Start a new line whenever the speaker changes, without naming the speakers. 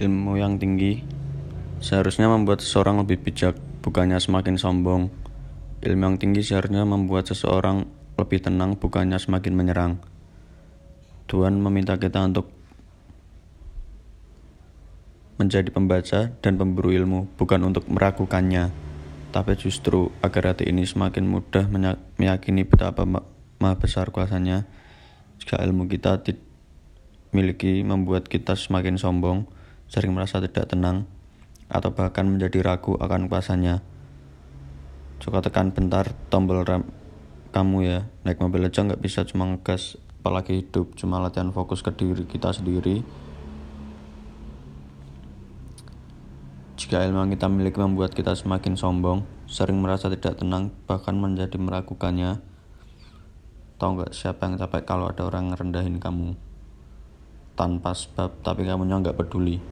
ilmu yang tinggi seharusnya membuat seseorang lebih bijak, bukannya semakin sombong. Ilmu yang tinggi seharusnya membuat seseorang lebih tenang, bukannya semakin menyerang. Tuhan meminta kita untuk menjadi pembaca dan pemburu ilmu, bukan untuk meragukannya, tapi justru agar hati ini semakin mudah meyakini betapa maha besar kuasanya. Jika ilmu kita miliki membuat kita semakin sombong, sering merasa tidak tenang, atau bahkan menjadi ragu akan kuasanya. Coba tekan bentar tombol rem kamu ya, naik mobil aja nggak bisa cuma ngegas, apalagi hidup, cuma latihan fokus ke diri kita sendiri. Jika ilmu yang kita miliki membuat kita semakin sombong, sering merasa tidak tenang, bahkan menjadi meragukannya, tahu nggak siapa yang capek kalau ada orang ngerendahin kamu? tanpa sebab tapi kamu nggak peduli